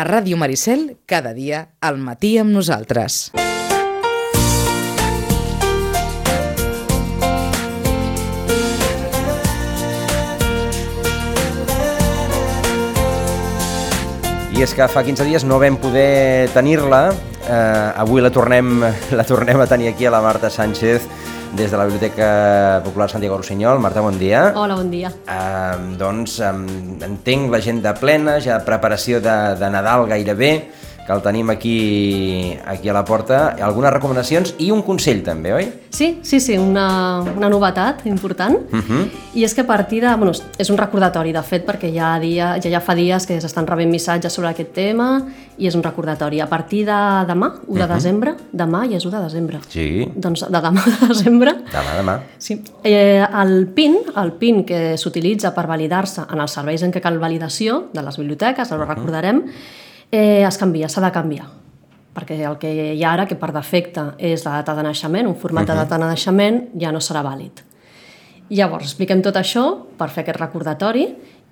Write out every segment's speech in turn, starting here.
A Ràdio Maricel, cada dia, al matí amb nosaltres. I és que fa 15 dies no vam poder tenir-la. Eh, avui la tornem, la tornem a tenir aquí a la Marta Sánchez des de la Biblioteca Popular Santiago Rossinyol. Marta, bon dia. Hola, bon dia. Eh, doncs eh, entenc l'agenda plena, ja preparació de, de Nadal gairebé, que el tenim aquí, aquí a la porta. Algunes recomanacions i un consell també, oi? Sí, sí, sí, una, una novetat important. Uh -huh. I és que a partir de... Bueno, és un recordatori, de fet, perquè ja, dia, ja, ja fa dies que s'estan rebent missatges sobre aquest tema i és un recordatori. A partir de demà, 1 de uh -huh. desembre, demà ja és 1 de desembre. Sí. Doncs de demà de desembre... Demà, demà. Sí. Eh, el PIN, el PIN que s'utilitza per validar-se en els serveis en què cal validació de les biblioteques, ara ho recordarem, eh, es canvia, s'ha de canviar perquè el que hi ha ara, que per defecte és la data de naixement, un format de data de naixement, ja no serà vàlid. Llavors, expliquem tot això per fer aquest recordatori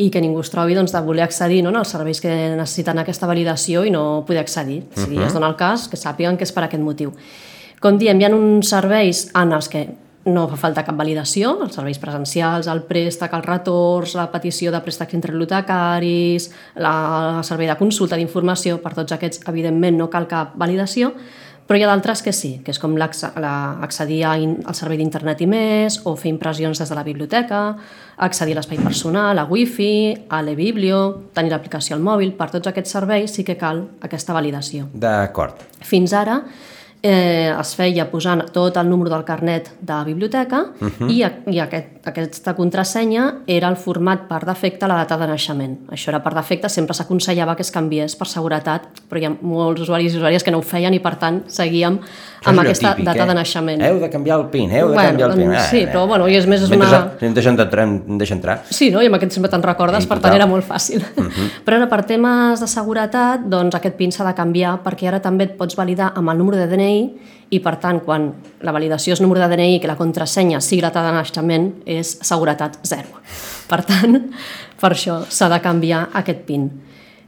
i que ningú es trobi doncs, de voler accedir no, als serveis que necessiten aquesta validació i no poder accedir. Si uh -huh. es dona el cas, que sàpiguen que és per aquest motiu. Com diem, hi ha uns serveis en els que no fa falta cap validació, els serveis presencials, el préstec, els retorns, la petició de préstecs interlotacaris, la, el servei de consulta d'informació, per tots aquests, evidentment, no cal cap validació, però hi ha d'altres que sí, que és com accedir al servei d'internet i més, o fer impressions des de la biblioteca, accedir a l'espai personal, a wifi, a l'e-biblio, tenir l'aplicació al mòbil, per tots aquests serveis sí que cal aquesta validació. D'acord. Fins ara, eh, es feia posant tot el número del carnet de biblioteca uh -huh. i, i aquest, aquesta contrasenya era el format per defecte a la data de naixement. Això era per defecte, sempre s'aconsellava que es canviés per seguretat, però hi ha molts usuaris i usuàries que no ho feien i per tant seguíem Això amb aquesta típic, data eh? de naixement. Heu de canviar el PIN, heu de Bueno, canviar el PIN. doncs sí, però bueno, i és més, és Mentre una- em deixen entrar, em deixa entrar. Sí, no? i amb aquest sempre te'n recordes, Sí, per tant era molt fàcil. Uh -huh. Però ara, per temes de seguretat, doncs aquest PIN s'ha de canviar perquè ara també et pots validar amb el número de DNI i, per tant, quan la validació és número de DNI i que la contrasenya sigui la de naixement, és seguretat zero. Per tant, per això s'ha de canviar aquest PIN.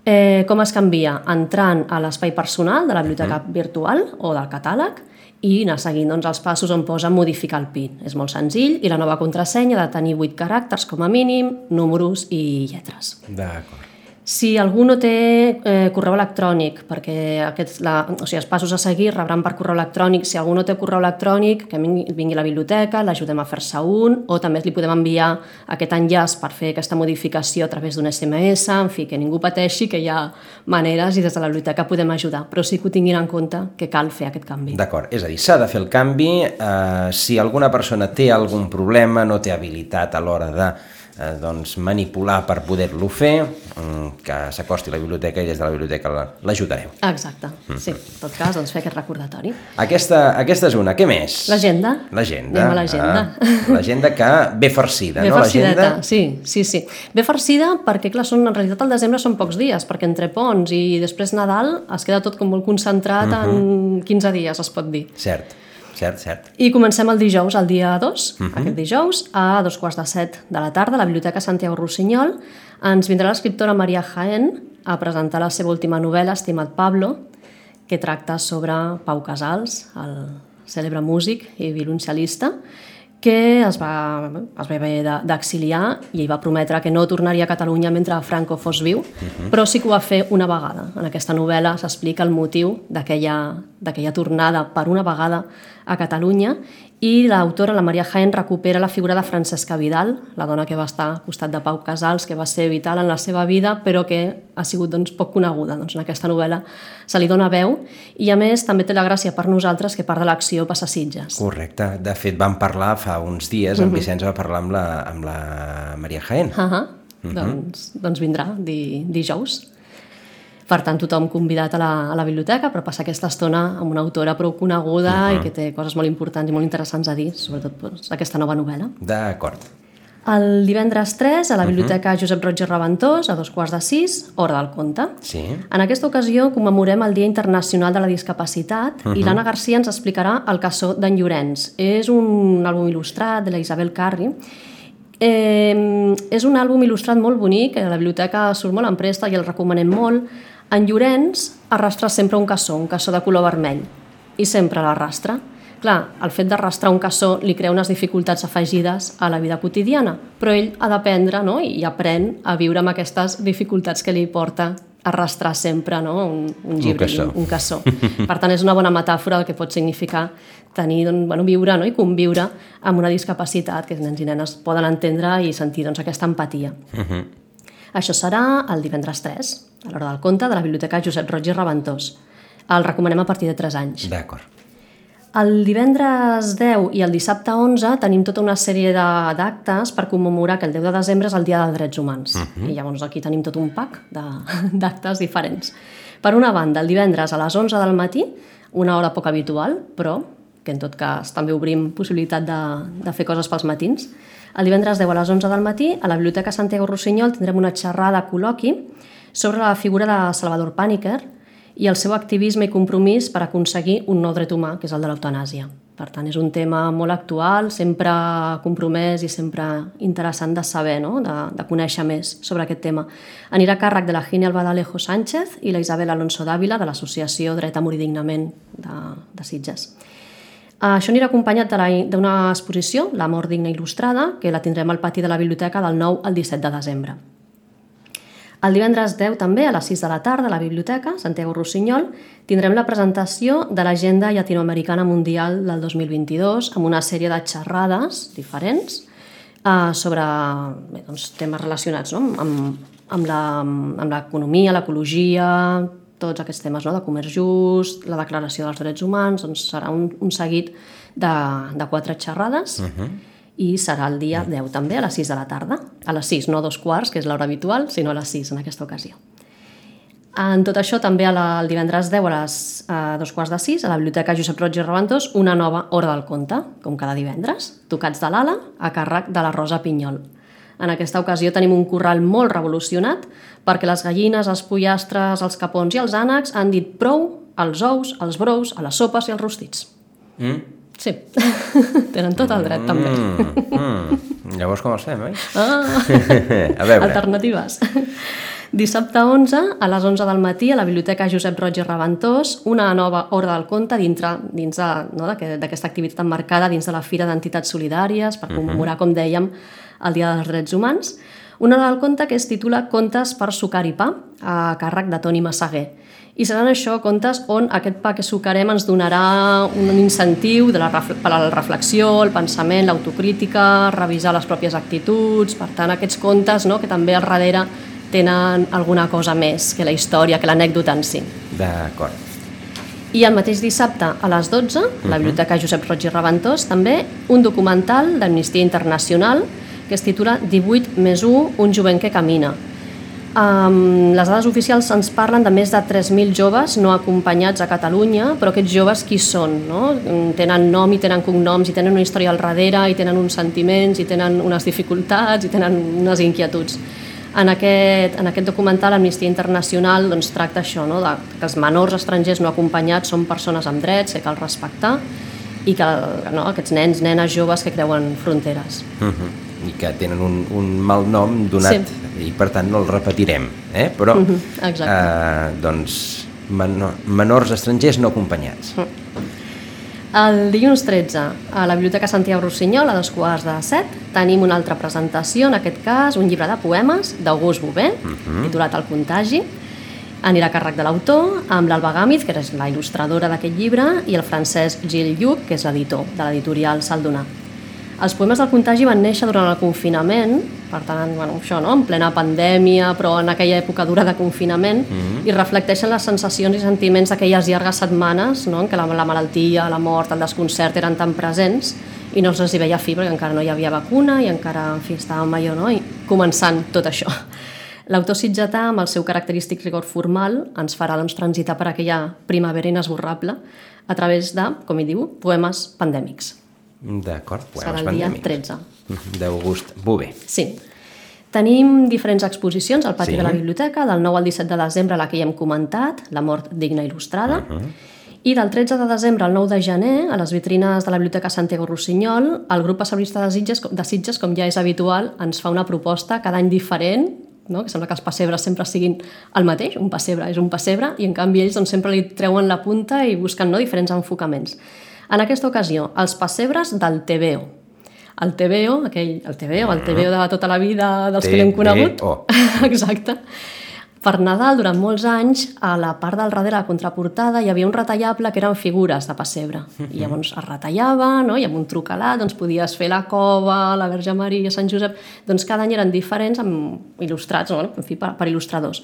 Eh, com es canvia? Entrant a l'espai personal de la biblioteca virtual o del catàleg i anar seguint doncs, els passos on posa modificar el PIN. És molt senzill i la nova contrasenya ha de tenir 8 caràcters com a mínim, números i lletres. D'acord. Si algú no té eh, correu electrònic, perquè aquests, la, o sigui, els passos a seguir rebran per correu electrònic, si algú no té correu electrònic, que vingui, a la biblioteca, l'ajudem a fer-se un, o també li podem enviar aquest enllaç per fer aquesta modificació a través d'un SMS, en fi, que ningú pateixi, que hi ha maneres i des de la biblioteca podem ajudar, però sí que ho tinguin en compte que cal fer aquest canvi. D'acord, és a dir, s'ha de fer el canvi. Eh, si alguna persona té algun problema, no té habilitat a l'hora de eh, doncs, manipular per poder-lo fer, mm, que s'acosti a la biblioteca i des de la biblioteca la- l'ajudareu. Exacte, sí. En tot cas, doncs fer aquest recordatori. Aquesta, aquesta és una. Què més? L'agenda. L'agenda. Anem a l'agenda. Ah, l'agenda que ve farcida, Bé no? farcideta, L'agenda... sí, sí, sí. Bé farcida perquè, clar, són, en realitat al desembre són pocs dies, perquè entre ponts i després Nadal es queda tot com molt concentrat uh -huh. en 15 dies, es pot dir. Cert, cert, cert. I comencem el dijous, el dia 2, uh -huh. aquest dijous, a dos quarts de set de la tarda, a la Biblioteca Santiago Rossinyol. Ens vindrà l'escriptora Maria Jaén a presentar la seva última novel·la, Estimat Pablo, que tracta sobre Pau Casals, el cèlebre músic i violoncel·lista, que es va, es va haver de- d'exiliar i va prometre que no tornaria a Catalunya mentre Franco fos viu, però sí que ho va fer una vegada. En aquesta novel·la s'explica el motiu d'aquella tornada per una vegada a Catalunya i l'autora, la Maria Jaén, recupera la figura de Francesca Vidal, la dona que va estar al costat de Pau Casals, que va ser vital en la seva vida, però que ha sigut doncs, poc coneguda. Doncs, en aquesta novel·la se li dona veu i, a més, també té la gràcia per nosaltres que part de l'acció passa a Sitges. Correcte. De fet, vam parlar fa uns dies, en Vicenç va parlar amb la, amb la Maria Jaén. Uh -huh. doncs, doncs vindrà di, dijous. Per tant, tothom convidat a la, a la biblioteca per passar aquesta estona amb una autora prou coneguda i que té coses molt importants i molt interessants a dir, sobretot doncs, aquesta nova novel·la. D'acord. El divendres 3, a la Biblioteca Josep Roig i Reventós, a dos quarts de sis, hora del conte. Sí. En aquesta ocasió commemorem el Dia Internacional de la Discapacitat uh -huh. i l'Anna Garcia ens explicarà El caçó d'en Llorenç. És un àlbum il·lustrat de la Isabel Carri Eh, és un àlbum il·lustrat molt bonic, a la biblioteca surt molt en presta i el recomanem molt. En Llorenç arrastra sempre un cassó, un cassó de color vermell, i sempre l'arrastra. Clar, el fet d'arrastrar un cassó li crea unes dificultats afegides a la vida quotidiana, però ell ha d'aprendre no? i aprèn a viure amb aquestes dificultats que li porta arrastrar sempre no? un, un llibre, cassó. un, un cassó. Per tant, és una bona metàfora del que pot significar tenir, doncs, bueno, viure no? i conviure amb una discapacitat que els nens i nenes poden entendre i sentir doncs, aquesta empatia. Uh -huh. Això serà el divendres 3, a l'hora del conte, de la Biblioteca Josep Roig i Reventós. El recomanem a partir de 3 anys. D'acord. El divendres 10 i el dissabte 11 tenim tota una sèrie d'actes per commemorar que el 10 de desembre és el Dia dels Drets Humans. Uh -huh. I llavors aquí tenim tot un pack d'actes diferents. Per una banda, el divendres a les 11 del matí, una hora poc habitual, però que en tot cas també obrim possibilitat de, de fer coses pels matins. El divendres 10 a les 11 del matí, a la Biblioteca Santiago Rossinyol tindrem una xerrada col·loqui sobre la figura de Salvador Pàniker, i el seu activisme i compromís per aconseguir un nou dret humà, que és el de l'eutanàsia. Per tant, és un tema molt actual, sempre compromès i sempre interessant de saber, no? de, de conèixer més sobre aquest tema. Anirà a càrrec de la Gine Albadalejo Sánchez i la Isabel Alonso Dávila de l'Associació Dret a Morir Dignament de, de Sitges. Això anirà acompanyat d'una exposició, La mort digna il·lustrada, que la tindrem al pati de la biblioteca del 9 al 17 de desembre. El divendres 10 també, a les 6 de la tarda, a la Biblioteca, Santiago Rossinyol, tindrem la presentació de l'Agenda Llatinoamericana Mundial del 2022 amb una sèrie de xerrades diferents eh, sobre bé, doncs, temes relacionats no? amb, amb l'economia, l'ecologia, tots aquests temes no? de comerç just, la declaració dels drets humans, doncs serà un, un seguit de, de quatre xerrades uh -huh i serà el dia 10 també, a les 6 de la tarda. A les 6, no a dos quarts, que és l'hora habitual, sinó a les 6 en aquesta ocasió. En tot això, també a la, el divendres 10 a les a dos quarts de 6, a la Biblioteca Josep Roig i Reventós, una nova Hora del Conte, com cada divendres, tocats de l'ala, a càrrec de la Rosa Pinyol. En aquesta ocasió tenim un corral molt revolucionat perquè les gallines, els pollastres, els capons i els ànecs han dit prou als ous, als brous, a les sopes i als rostits. Mm? Sí, tenen tot el dret, també. Mm, mm. Llavors com els fem, oi? Ah, a veure. alternatives. Dissabte 11, a les 11 del matí, a la Biblioteca Josep Roig i Reventós, una nova Hora del Conte dintre, dins de- no, d'aquest- d'aquesta activitat emmarcada dins de la Fira d'Entitats Solidàries per commemorar, com dèiem, el Dia dels Drets Humans. Una hora del conte que es titula Contes per sucar i pa, a càrrec de Toni Massaguer. I seran això contes on aquest pa que sucarem ens donarà un incentiu de la, per a la reflexió, el pensament, l'autocrítica, revisar les pròpies actituds, per tant aquests contes no, que també al darrere tenen alguna cosa més que la història, que l'anècdota en si. D'acord. I el mateix dissabte a les 12, a la Biblioteca Josep Roig i Reventós, també un documental d'Amnistia Internacional que es titula 18 més 1, un jovent que camina. Um, les dades oficials ens parlen de més de 3.000 joves no acompanyats a Catalunya, però aquests joves qui són? No? Tenen nom i tenen cognoms i tenen una història al darrere i tenen uns sentiments i tenen unes dificultats i tenen unes inquietuds. En aquest, en aquest documental, Amnistia Internacional doncs, tracta això, no? de, que els menors estrangers no acompanyats són persones amb drets que cal respectar i que no, aquests nens, nenes, joves que creuen fronteres. Uh -huh. I que tenen un, un mal nom donat Sí. i per tant no el repetirem, eh? però Mhm, exacte. eh, doncs menor, menors estrangers no acompanyats. El dilluns 13, a la Biblioteca Santiago Rossinyol, a dos quarts de set, tenim una altra presentació, en aquest cas un llibre de poemes d'August Bové, uh -huh. titulat El contagi. Anirà a càrrec de l'autor, amb l'Alba Gàmiz, que és la il·lustradora d'aquest llibre, i el Francesc Gil Lluc, que és l'editor de l'editorial Saldonar. Els poemes del contagi van néixer durant el confinament, per tant, bueno, això, no? en plena pandèmia, però en aquella època dura de confinament, mm -hmm. i reflecteixen les sensacions i sentiments d'aquelles llargues setmanes no? en què la, la malaltia, la mort, el desconcert eren tan presents i no se'ls hi veia fi perquè encara no hi havia vacuna i encara, en fi, estàvem allò, no? I començant tot això. L'autor sitgetà, amb el seu característic rigor formal, ens farà doncs, transitar per aquella primavera inesborrable a través de, com hi diu, poemes pandèmics. D'acord, Serà poemes el dia pandèmics. 13. D'August Bové. Sí. Tenim diferents exposicions al pati Sí. de la biblioteca, del 9 al 17 de desembre, la que ja hem comentat, La mort digna il·lustrada, Uh -huh. i del 13 de desembre al 9 de gener, a les vitrines de la Biblioteca Santiago Rossinyol, el grup passabrista de Sitges, de Sitges, com ja és habitual, ens fa una proposta cada any diferent, no? que sembla que els pessebres sempre siguin el mateix, un pessebre és un pessebre, i en canvi ells doncs, sempre li treuen la punta i busquen no, diferents enfocaments. En aquesta ocasió, els pessebres del TVO. El TVO, aquell, el TVO, el TVO de tota la vida dels que l'hem conegut. TVO. Exacte. Per Nadal, durant molts anys, a la part del darrere de la contraportada hi havia un retallable que eren figures de pessebre. I llavors es retallava, no? i amb un trucalat doncs, podies fer la cova, la Verge Maria, Sant Josep... Doncs cada any eren diferents, amb il·lustrats, no? en fi, per, per il·lustradors.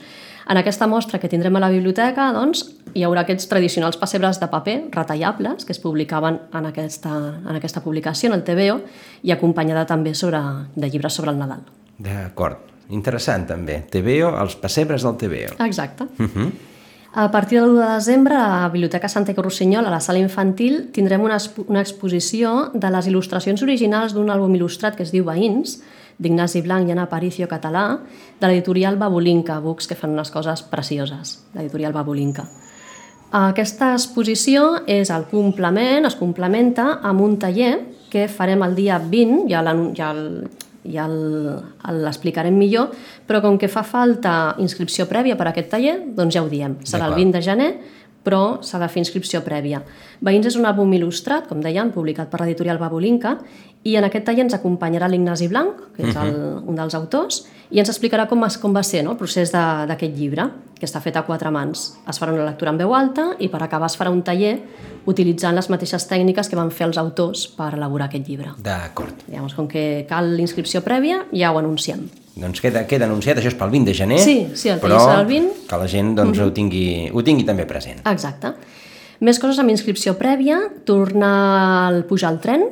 En aquesta mostra que tindrem a la biblioteca, doncs, hi haurà aquests tradicionals pessebres de paper retallables que es publicaven en aquesta, en aquesta publicació, en el TVO, i acompanyada també sobre, de llibres sobre el Nadal. D'acord. Interessant, també. TVO, els pessebres del TVO. Exacte. Uh -huh. A partir del 1 de desembre, a la Biblioteca Santa Rossinyol, a la sala infantil, tindrem una, una exposició de les il·lustracions originals d'un àlbum il·lustrat que es diu Veïns, d'Ignasi Blanc i Ana Aparicio Català, de l'editorial Babolinca, books que fan unes coses precioses, l'editorial Babolinca. Aquesta exposició és el complement, es complementa amb un taller que farem el dia 20, ja, ja el, ja l'explicarem millor, però com que fa falta inscripció prèvia per a aquest taller, doncs ja ho diem. Serà el 20 de gener, però s'ha de fer inscripció prèvia. Veïns és un àlbum il·lustrat, com dèiem, publicat per l'editorial Babolinca, i en aquest taller ens acompanyarà l'Ignasi Blanc, que és el, un dels autors, i ens explicarà com, com va ser no, el procés d'aquest llibre, que està fet a quatre mans. Es farà una lectura en veu alta i per acabar es farà un taller utilitzant les mateixes tècniques que van fer els autors per elaborar aquest llibre. D'acord. Llavors, com que cal l'inscripció prèvia, ja ho anunciem. Doncs queda, queda anunciat, això és pel 20 de gener, sí, sí, el però serà el 20. que la gent doncs, mm -hmm. ho, tingui, ho tingui també present. Exacte. Més coses amb inscripció prèvia, tornar al pujar al tren,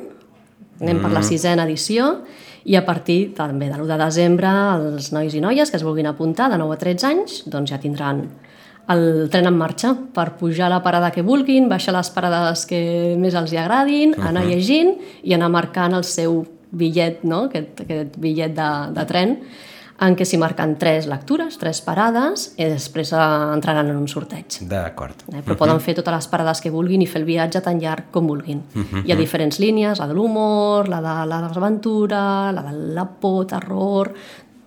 anem mm. per la sisena edició, i a partir també de l'1 de desembre els nois i noies que es vulguin apuntar de 9 a 13 anys doncs ja tindran el tren en marxa per pujar a la parada que vulguin, baixar les parades que més els hi agradin, uh -huh. anar llegint i anar marcant el seu bitllet, no? aquest, aquest bitllet de, de tren, en què s'hi marquen tres lectures, tres parades, i després entraran en un sorteig. D'acord. Eh? Però uh -huh. poden fer totes les parades que vulguin i fer el viatge tan llarg com vulguin. Uh -huh. Hi ha diferents línies, la de l'humor, la de l'aventura, la de la por, terror,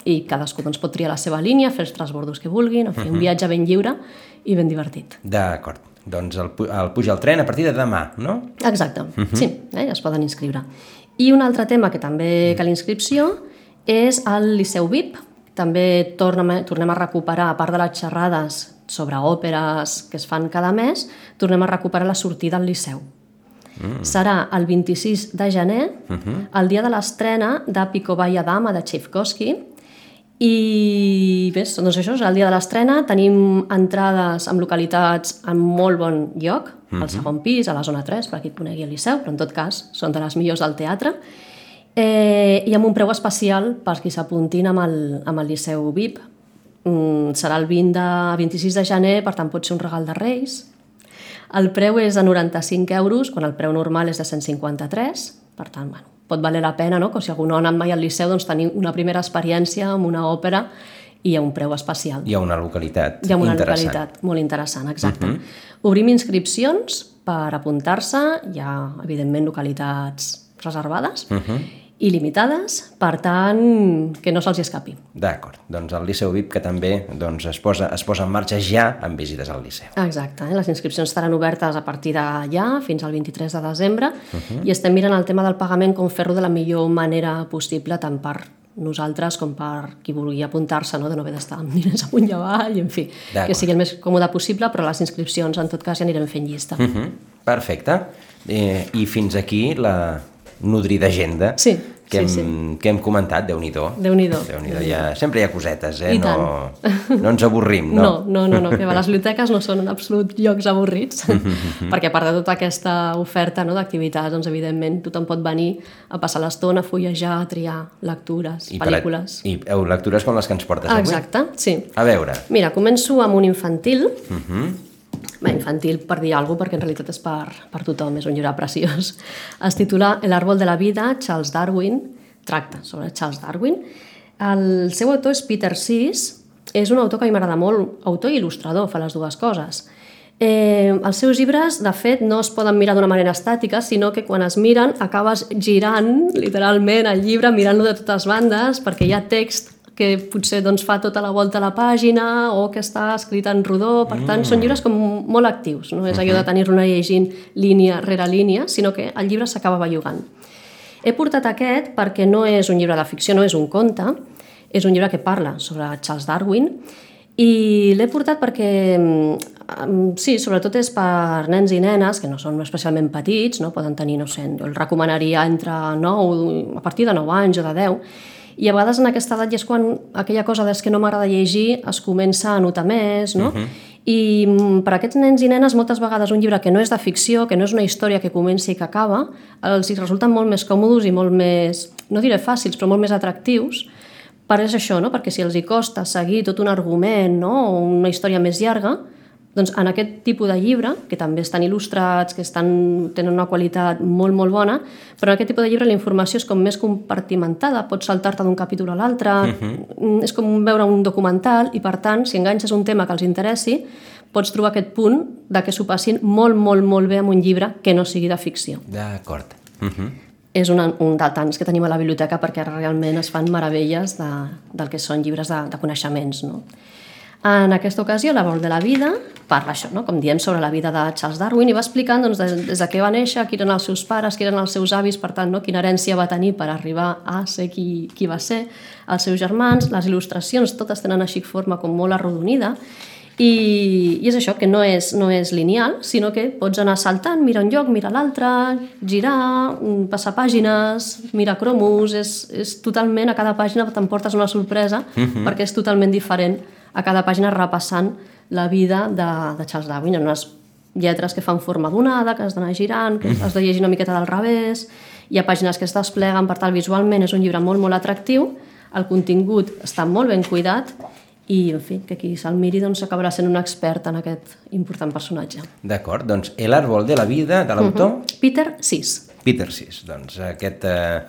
i cadascú doncs, pot triar la seva línia, fer els transbordos que vulguin, o fer uh -huh. un viatge ben lliure i ben divertit. D'acord. Doncs el, el puja al tren a partir de demà, no? Exacte, uh -huh. sí, eh? es poden inscriure. I un altre tema que també cal inscripció és el Liceu VIP. També tornem, tornem a recuperar, a part de les xerrades sobre òperes que es fan cada mes, tornem a recuperar la sortida al Liceu. Mm. Serà el 26 de gener, uh -huh. el dia de l'estrena de Picobaya Dama de Tchaikovsky, i bé, doncs això és el dia de l'estrena. Tenim entrades amb localitats en molt bon lloc, uh -huh. al segon pis, a la zona 3, per qui conegui el Liceu, però en tot cas són de les millors del teatre eh, i amb un preu especial per qui s'apuntin amb, el, amb el Liceu VIP. Mm, serà el 20 de, 26 de gener, per tant pot ser un regal de Reis. El preu és de 95 euros, quan el preu normal és de 153, per tant, bueno, pot valer la pena, no? que si algú no ha anat mai al Liceu, doncs tenir una primera experiència amb una òpera i a un preu especial. Hi ha una localitat Hi ha una interessant. localitat molt interessant, exacte. Uh Mhm. -huh. Obrim inscripcions per apuntar-se, hi ha, evidentment, localitats reservades, uh Mhm. -huh il·limitades, per tant, que no se'ls escapi. D'acord, doncs el Liceu VIP que també doncs, es, posa, es posa en marxa ja amb visites al Liceu. Exacte, eh? les inscripcions estaran obertes a partir de ja, fins al 23 de desembre, uh -huh. i estem mirant el tema del pagament com fer-lo de la millor manera possible, tant per nosaltres com per qui vulgui apuntar-se, no? de no haver d'estar amb diners amunt i avall, i en fi, que sigui el més còmode possible, però les inscripcions en tot cas ja anirem fent llista. Uh -huh. Perfecte. Eh, I fins aquí la, nodrida agenda sí, que, sí, hem, sí. que hem comentat, déu nhi déu déu nhi déu ja, sempre hi ha cosetes, eh? I no, no ens avorrim, no? No, no, no, no que les biblioteques no són en absolut llocs avorrits, perquè a part de tota aquesta oferta no, d'activitats, doncs evidentment tothom pot venir a passar l'estona, a fullejar, a triar lectures, I pel·lícules. Per, I heu, lectures com les que ens portes avui? Exacte, sí. A veure. Mira, començo amb un infantil, uh Mhm. -huh Bé, infantil per dir alguna cosa, perquè en realitat és per, per tothom, és un llibre preciós. Es titula El árbol de la vida, Charles Darwin, tracta sobre Charles Darwin. El seu autor és Peter Sis, és un autor que a mi m'agrada molt, autor i il·lustrador, fa les dues coses. Eh, els seus llibres, de fet, no es poden mirar d'una manera estàtica, sinó que quan es miren acabes girant, literalment, el llibre, mirant-lo de totes bandes, perquè hi ha text que potser doncs, fa tota la volta a la pàgina o que està escrit en rodó, per tant, són llibres com molt actius, no és allò de tenir-ne llegint línia rere línia, sinó que el llibre s'acaba bellugant. He portat aquest perquè no és un llibre de ficció, no és un conte, és un llibre que parla sobre Charles Darwin i l'he portat perquè, mm, sí, sobretot és per nens i nenes, que no són especialment petits, no? poden tenir, no sé, jo el recomanaria entre 9, a partir de 9 anys o de 10, i a vegades en aquesta edat ja és quan aquella cosa des que no m'agrada llegir es comença a notar més, no? Uh -huh. I mm, per a aquests nens i nenes moltes vegades un llibre que no és de ficció, que no és una història que comença i que acaba, els resulten molt més còmodes i molt més, no diré fàcils, però molt més atractius, per és això, no? perquè si els hi costa seguir tot un argument no? o una història més llarga, doncs en aquest tipus de llibre, que també estan il·lustrats, que estan, tenen una qualitat molt, molt bona, però en aquest tipus de llibre la informació és com més compartimentada, pots saltar-te d'un capítol a l'altre, uh mhm. -huh. és com veure un documental i, per tant, si enganxes un tema que els interessi, pots trobar aquest punt de que s'ho passin molt, molt, molt bé amb un llibre que no sigui de ficció. D'acord. Uh mhm. -huh és una, un de tants que tenim a la biblioteca perquè realment es fan meravelles de, del que són llibres de, de coneixements. No? En aquesta ocasió, l'Arbol de la vida parla això, no? com diem, sobre la vida de Charles Darwin i va explicant doncs, des, des de què va néixer, qui eren els seus pares, qui eren els seus avis, per tant, no? quina herència va tenir per arribar a ser qui, qui va ser, els seus germans, les il·lustracions, totes tenen així forma com molt arrodonida i, I és això, que no és, no és lineal, sinó que pots anar saltant, mirar un lloc, mirar l'altre, girar, mm, passar pàgines, mirar cromos, és, és totalment, a cada pàgina t'emportes una sorpresa, uh mhm. -huh. perquè és totalment diferent a cada pàgina repassant la vida de, de Charles Darwin, en unes lletres que fan forma d'onada, que has d'anar girant, que has de llegir una miqueta del revés, hi ha pàgines que es despleguen, per tal, visualment és un llibre molt, molt atractiu, el contingut està molt ben cuidat i, en fi, que qui se'l miri doncs, acabarà sent un expert en aquest important personatge. D'acord, doncs El árbol de la vida, de l'autor? Uh -huh. Peter Sis. Peter Sis, doncs aquest... Eh,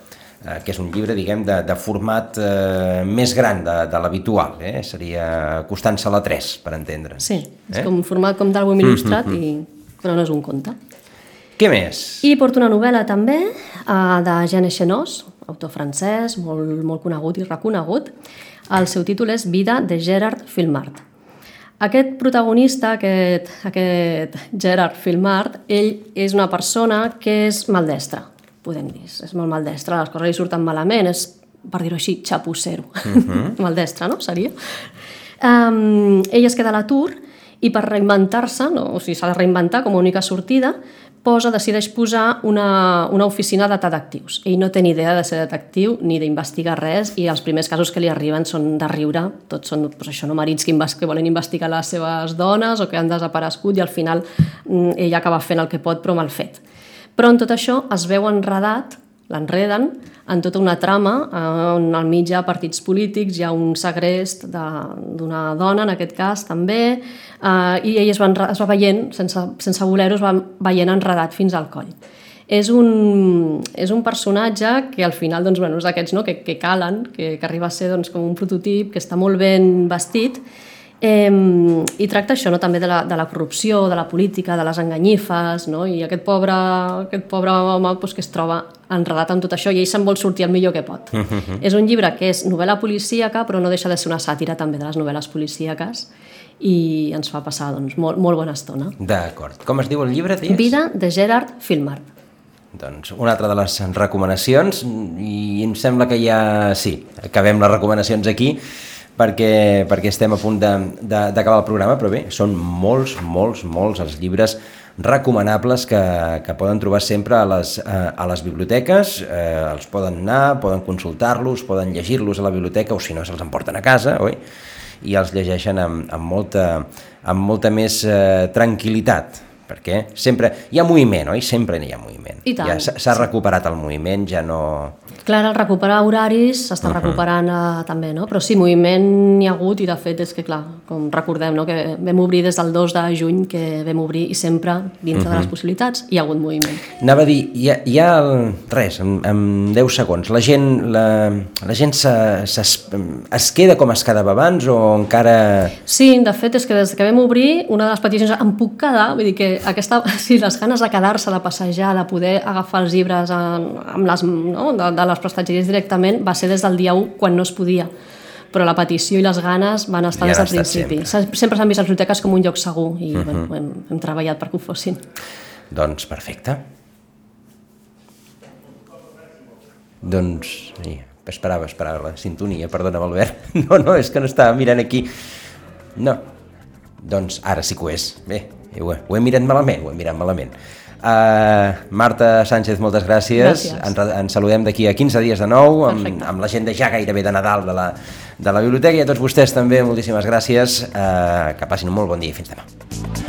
eh, que és un llibre, diguem, de, de format eh, més gran de, de l'habitual, eh? seria costant-se la 3, per entendre. Sí, és eh? com un format com d'àlbum il·lustrat, mm -hmm. i... però no és un conte. Què més? I porto una novel·la també uh, de Jean Chenós, autor francès, molt, molt conegut i reconegut, el seu títol és Vida de Gerard Filmart. Aquest protagonista, aquest, aquest Gerard Filmart, ell és una persona que és maldestra, podem dir. És molt maldestra, les coses li surten malament, és, per dir-ho així, xapussero. Uh mhm. -huh. maldestra, no? Seria. Um, ell es queda a l'atur i per reinventar-se, no? o sigui, s'ha de reinventar com a única sortida, posa, decideix posar una, una oficina de detectius. Ell no té ni idea de ser detectiu ni d'investigar res i els primers casos que li arriben són de riure. Tots són doncs això, no marits que, que volen investigar les seves dones o que han desaparegut i al final mm, ell acaba fent el que pot però mal fet. Però en tot això es veu enredat l'enreden en tota una trama on al mig hi ha partits polítics, hi ha un segrest d'una dona, en aquest cas, també, eh, i ell es va, es va veient, sense, sense voler-ho, es va veient enredat fins al coll. És un, és un personatge que al final doncs, bueno, és d'aquests no? que, que calen, que, que arriba a ser doncs, com un prototip, que està molt ben vestit, Eh, I tracta això no? també de la, de la corrupció, de la política, de les enganyifes, no? i aquest pobre, aquest pobre home pues, que es troba enredat amb tot això i ell se'n vol sortir el millor que pot. Uh -huh. És un llibre que és novel·la policíaca però no deixa de ser una sàtira també de les novel·les policíaques i ens fa passar doncs, molt, molt bona estona. D'acord. Com es diu el llibre? Dies? Vida de Gerard Filmart. Doncs una altra de les recomanacions i em sembla que ja, sí, acabem les recomanacions aquí perquè, perquè estem a punt d'acabar el programa, però bé, són molts, molts, molts els llibres recomanables que, que poden trobar sempre a les, a, a les biblioteques, eh, els poden anar, poden consultar-los, poden llegir-los a la biblioteca o si no se'ls emporten a casa, oi? i els llegeixen amb, amb, molta, amb molta més eh, tranquil·litat perquè sempre hi ha moviment, oi? Sempre hi ha moviment. I tant. Ja s'ha recuperat el moviment, ja no... Clar, al recuperar horaris s'està uh -huh. recuperant uh, també, no? Però sí, moviment n'hi ha hagut i de fet és que, clar, com recordem, no? que vam obrir des del 2 de juny, que vam obrir i sempre, dintre uh -huh. de les possibilitats, hi ha hagut moviment. Anava a dir, hi ha, hi ha res, en, en 10 segons, la gent, la, la gent se, se, es queda com es quedava abans o encara... Sí, de fet, és que des que vam obrir, una de les peticions, em puc quedar? Vull dir que aquesta, sí, les ganes de quedar-se, de passejar, de poder agafar els llibres en, amb les, no, de, de les prestatgeries directament, va ser des del dia 1 quan no es podia però la petició i les ganes van estar I des del principi. Sempre, sempre s'han vist les biblioteques com un lloc segur i uh -huh. bueno, hem, hem treballat perquè ho fossin. Doncs perfecte. Doncs, sí, esperava, esperava la sintonia, perdona, Albert. No, no, és que no estava mirant aquí. No. Doncs ara sí que ho és. Bé, ho he, ho he mirat malament, ho he mirat malament. Uh, Marta Sánchez, moltes gràcies. Gràcies. Ens, ens saludem d'aquí a 15 dies de nou, amb, Perfecte. amb l'agenda ja gairebé de Nadal de la, de la biblioteca, i a tots vostès també moltíssimes gràcies. Uh, que passin un molt bon dia i fins demà.